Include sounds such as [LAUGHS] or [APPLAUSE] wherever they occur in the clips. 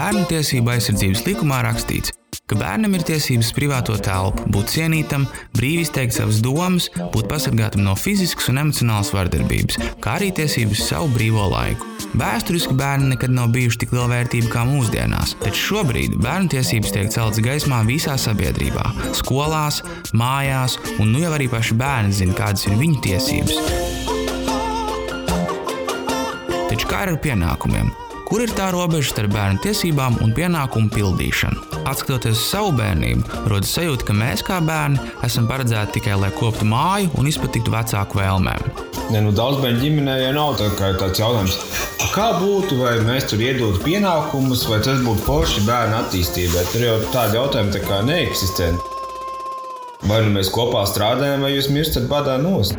Bērnu tiesību aizsardzības likumā rakstīts, ka bērnam ir tiesības privāto telpu, būt cienītam, brīvi izteikt savas domas, būt pasargātam no fiziskas un emocionālas vardarbības, kā arī tiesības savu brīvo laiku. Vēsturiski bērni nekad nav bijuši tik liela vērtība kā mūsdienās, taču šobrīd bērnu tiesības tiek celtas gaismā visā sabiedrībā, skolās, mājās, un nu jau arī paši bērni zina, kādas ir viņu tiesības. Taču kā ar pienākumiem? Kur ir tā robeža starp bērnu tiesībām un pienākumu pildīšanu? Atskatoties uz savu bērnību, rodas sajūta, ka mēs kā bērni esam paredzēti tikai lai koptu māju un izpatiktu vecāku vēlmēm. Ne, nu, daudz bērnu ģimenē jau nav tā tāds jautājums, kā būtu, vai mēs tur iedotu pienākumus, vai tas būtu forši bērnu attīstībai. Tur jau tādi jautājumi tā kā neeksistē. Vai nu mēs kopā strādājam, vai jūs mirstat badā nost?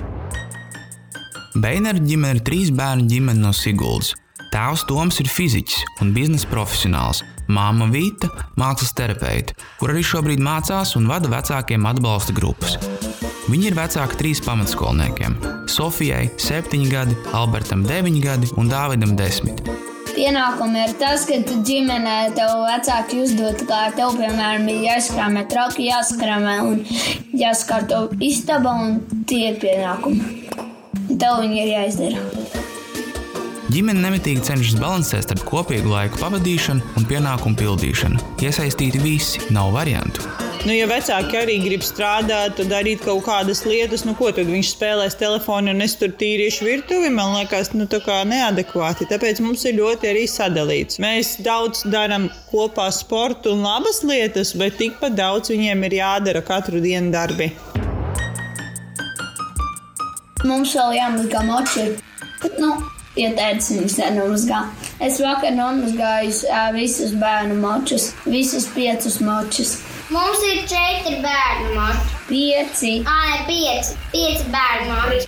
Beinera ģimene ir trīs bērnu ģimene no Siguldas. Tēvs Toms ir fiziķis un biznesa profesionāls, māma Vita - mākslas terapeite, kur arī šobrīd mācās un vada vecākiem atbalsta grupas. Viņi ir vecāki trīs pamatskolniekiem - Sofijai 7 gadi, Albertam 9 gadi un Dāvidam 10. Pienākumi ir tas, ka tu ģimenē tev vecāki uzdod, kā tev, piemēram, ir jāskrāmē trauki, jāskrāmē un jāskārto istaba, un tie ir pienākumi. Tev viņi ir jāizdara. Ģimene nemitīgi cenšas balansēt starp kopīgu laiku pavadīšanu un pienākumu pildīšanu. Iesaistīti visi, nav variantu. Nu, ja vecāki arī grib strādāt, darīt kaut kādas lietas, nu, ko tad viņš spēlēs telefonu un es tur tīrīšu virtuvi, man liekas, nu, tā kā neadekvāti. Tāpēc mums ir ļoti arī sadalīts. Mēs daudz darām kopā sportu un labas lietas, bet tikpat daudz viņiem ir jādara katru dienu darbi. Mums vēl jāmazgā moči. Bet, nu, Ieteicis viņus nenomazgā. Es vakar nomazgāju visus bērnu močus, visus piecus močus. Mums ir četri bērnu moči. Pieci. Ne, pieci. Pieci bērnu moči.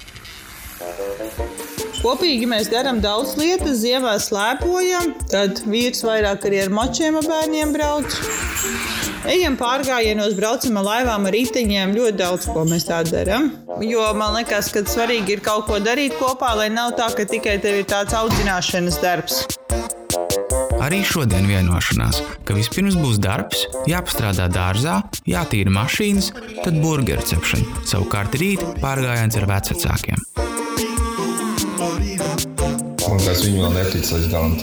Kopīgi mēs darām daudz lietas, ziemā slēpojam, tad vīrs vairāk arī ar močiem ar bērniem brauc. Ejam pārgājienos, braucam ar laivām, ar riteņiem. Ļoti daudz ko mēs tā darām. Jo man liekas, ka svarīgi ir kaut ko darīt kopā, lai nav tā, ka tikai tev ir tāds audzināšanas darbs. Arī šodien vienošanās, ka vispirms būs darbs, jāpastrādā dārzā, jātīra mašīnas, tad burgeru cepšana. Savukārt rīt pārgājiens ar vecākiem. Man liekas, viņi vēl netic līdz galam.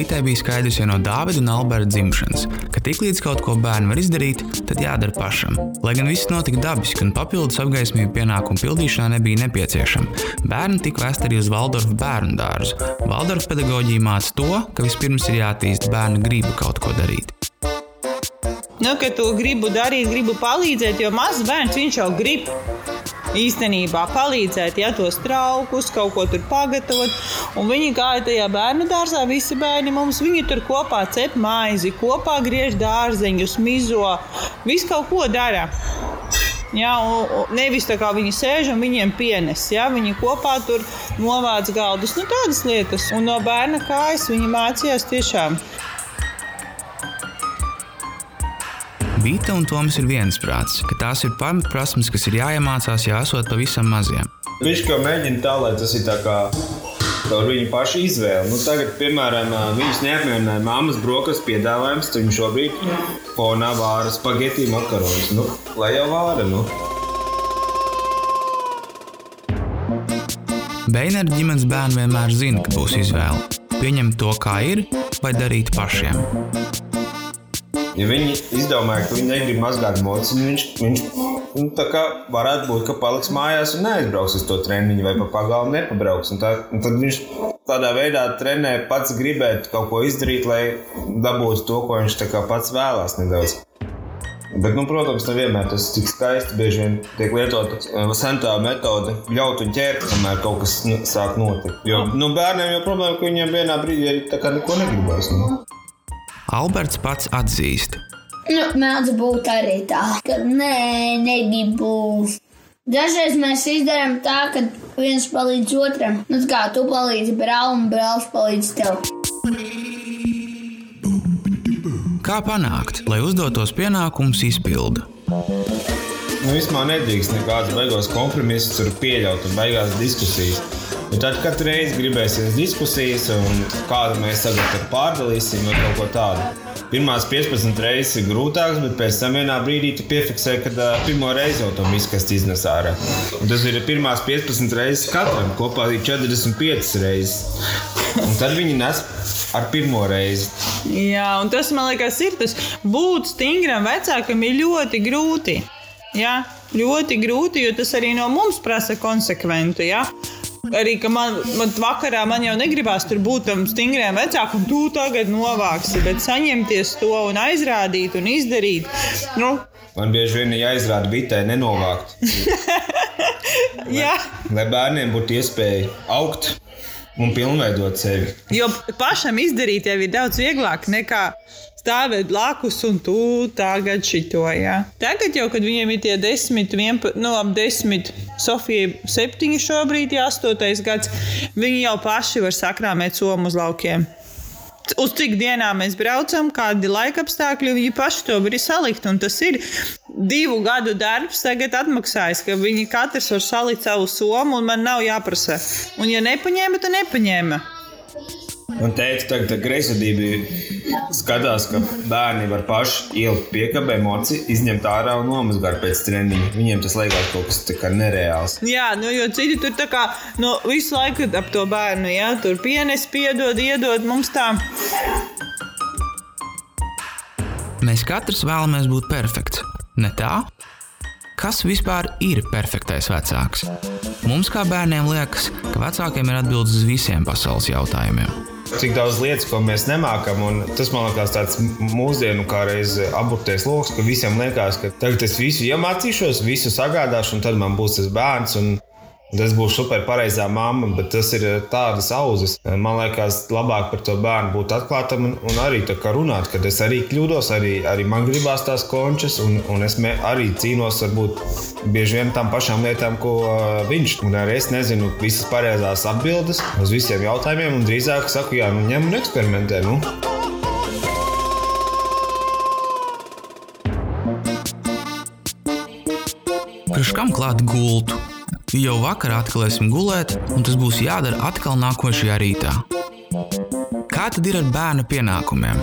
Vitai bija skaidrs jau no Dāvida un Alberta dzimšanas, ka tiklīdz kaut ko bērni var izdarīt, tad jādara pašam. Lai gan viss notika dabiski un papildus apgaismība pienākumu pildīšanā nebija nepieciešama, bērni tika vest arī uz Valdorfa bērnu dārzu. Valdorfa pedagoģija māca to, ka vispirms ir jāattīst bērnu gribu kaut ko darīt. Nu, ka tu gribu darīt, gribu palīdzēt, jo mazs bērns viņš jau grib īstenībā palīdzēt, ja tos traukus, kaut ko tur pagatavot. Un viņi gāja tajā bērnu dārzā, visi bērni mums, viņi tur kopā cep maizi, kopā griež dārzeņus, mizo, visu kaut ko dara. Ja, un, un nevis tā kā viņi sēž un viņiem pienes. Ja, viņi kopā tur novāc galdus, nu, tādas lietas. Un no bērna kājas viņi mācījās tiešām Vita un Toms ir viensprāts, ka tās ir pamatprasmes, kas ir jāiemācās jau esot pavisam maziem. Viņš jau mēģina tā, lai tas ir tā kā ar viņu pašu izvēli. Nu, tagad, piemēram, viņas neapmierināja mammas brokastis piedāvājums, tad viņš šobrīd fonā vāra spagetti makaronus. Nu, lai jau vāra. Nu. Beinera ģimenes bērni vienmēr zina, ka būs izvēle. Pieņemt to, kā ir, vai darīt pašiem. Ja viņi izdomāja, ka viņi negrib mazgāt mocis, viņš, viņš nu, tā kā varētu būt, ka paliks mājās un neaizbrauks uz to treniņu vai pa pagalmu nepabrauks. Un tā, un tad viņš tādā veidā trenē pats gribēt kaut ko izdarīt, lai dabūtu to, ko viņš pats vēlās nedaudz. Bet, nu, protams, nevienmēr tas tik skaisti. Bieži vien tiek lietota uh, sentā metode, ļaut un ķert, kamēr kaut kas nu, sāk notikt. Jo nu, bērniem jau problēma, ka viņiem vienā brīdī tā kā neko negribas. Nu. Alberts pats atzīst. Nu, mēdz būt arī tā, ka nē, negribu. Dažreiz mēs izdarām tā, ka viens palīdz otram. Nu, kā tu palīdzi brālim, brālis palīdz tev. Kā panākt, lai uzdotos pienākumus izpildu? Nu, vispār nedrīkst nekādas beigās kompromisus pieļaut un beigās diskusijas. Bet tad katru reizi gribēsies diskusijas, un kādu mēs tagad pārdalīsim, vai kaut ko tādu. Pirmās 15 reizes ir grūtākas, bet pēc tam vienā brīdī tu piefiksē, ka uh, pirmo reizi jau to miskasti iznes ārā. Un tas ir pirmās 15 reizes katram, kopā ir 45 reizes. Un tad viņi nes ar pirmo reizi. Jā, un tas man liekas, ir tas būt stingram vecākam ir ļoti grūti. Jā, ļoti grūti, jo tas arī no mums prasa konsekventu. Jā. Arī man, man vakarā man jau negribās tur būt tam stingriem vecākam, tu tagad novāksi, bet saņemties to un aizrādīt un izdarīt. Nu, Man bieži vien jāizrāda bitē nenovākt. [LAUGHS] jā, Lai bērniem būtu iespēja augt un pilnveidot sevi. jo pašam izdarīt jau ir daudz vieglāk nekā stāvēt blakus un tu tagad šito. Jā. Tagad jau, kad viņiem ir tie 10, 11, no ap 10, Sofija 7 šobrīd, jā, 8 gads, viņi jau paši var sakrāmēt somu uz laukiem. Uz cik dienām mēs braucam, kādi laika apstākļi, viņi paši to var salikt. Un tas ir divu gadu darbs, tagad atmaksājas, ka viņi katrs var salikt savu somu, un man nav jāprasa. Un, ja nepaņēma, tad nepaņēma. Un teica, tagad ar greizsirdību skatās, ka bērni var paši ielikt piekabē emociju, izņemt ārā un nomazgāt pēc treniņa. Viņiem tas liekas kaut kas tā nereāls. Jā, nu, jo citi tur tā kā nu, visu laiku ap to bērnu, ja tur pienes, piedod, iedod mums tā. Mēs katrs vēlamies būt perfekts. Ne tā? Kas vispār ir perfektais vecāks? Mums, kā bērniem, liekas, ka vecākiem ir atbildes uz visiem pasaules jautājumiem. Cik daudz lietas, ko mēs nemākam, tas man liekas tāds mūsdienu kā reiz aburtais lokus, ka visiem liekas, ka tagad es visu iemācīšos, visu sagādāšu, un tad man būs tas bērns. Un Tas būs super pareizā mamma, bet tas ir tādas auzas. Man liekas, labāk par to bērnu būt atklātam un, un arī tā kā runāt, kad es arī kļūdos, arī, arī man gribās tās končas, un, un es arī cīnos varbūt bieži vien tam pašām lietām, ko uh, viņš. Un arī es nezinu visas pareizās atbildes uz visiem jautājumiem, un drīzāk saku, jā, nu ņem un eksperimentē. Nu. Kurš kam klāt gultu? Jau vakarā atkal esmu gulēt, un tas būs jādara atkal nākošajā rītā. Kā tad ir ar bērnu pienākumiem?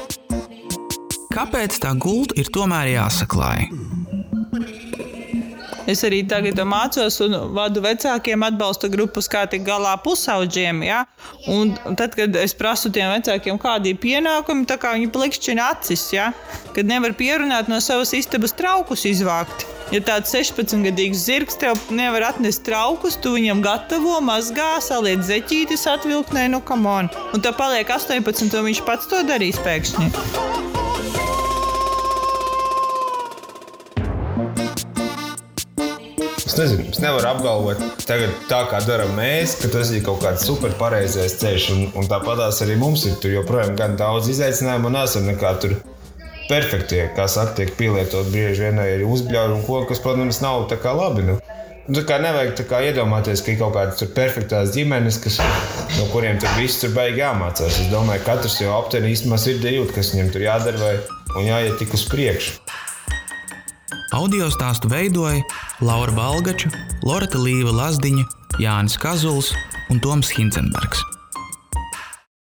Kāpēc tā gulta ir tomēr jāsaklāj? Es arī tagad mācos un vadu vecākiem atbalsta grupas, kā tikt galā pusaudžiem. Ja? Un tad, kad es prasu tiem vecākiem, kādi ir pienākumi, tā kā viņi plikšķina acis, ja? kad nevar pierunāt no savas istabas traukus izvākt. Ja tāds 16-gadīgs zirgs tev nevar atnest traukus, tu viņam gatavo, mazgā, saliec zeķītes, atvilknē, nu kam on. Un tā paliek 18, un viņš pats to darīs pēkšņi. Nezinu, es nevaru apgalvot, tagad, tā kā darām mēs, ka tas ir kaut kāds super pareizais ceļš. Un, un tāpatās arī mums ir tur joprojām gan daudz izaicinājumu, un esam nekā tur perfektie, kā saka, tiek pielietot bieži vien arī uzbļauju un ko, kas, protams, nav tā kā labi. Nu. Nu, kā nevajag kā iedomāties, ka ir kaut kādas perfektas ģimenes, kas, no kuriem tur viss tur baigi jāmācās. Es domāju, ka katrs jau aptver īstenībā sirdī jūt, kas viņam tur jādara vai, jāiet tik uz priekšu. Audio stāstu veidoja Laura Balgača, Lorita Līva Lazdiņa, Jānis Kazuls un Toms Hinzenbergs.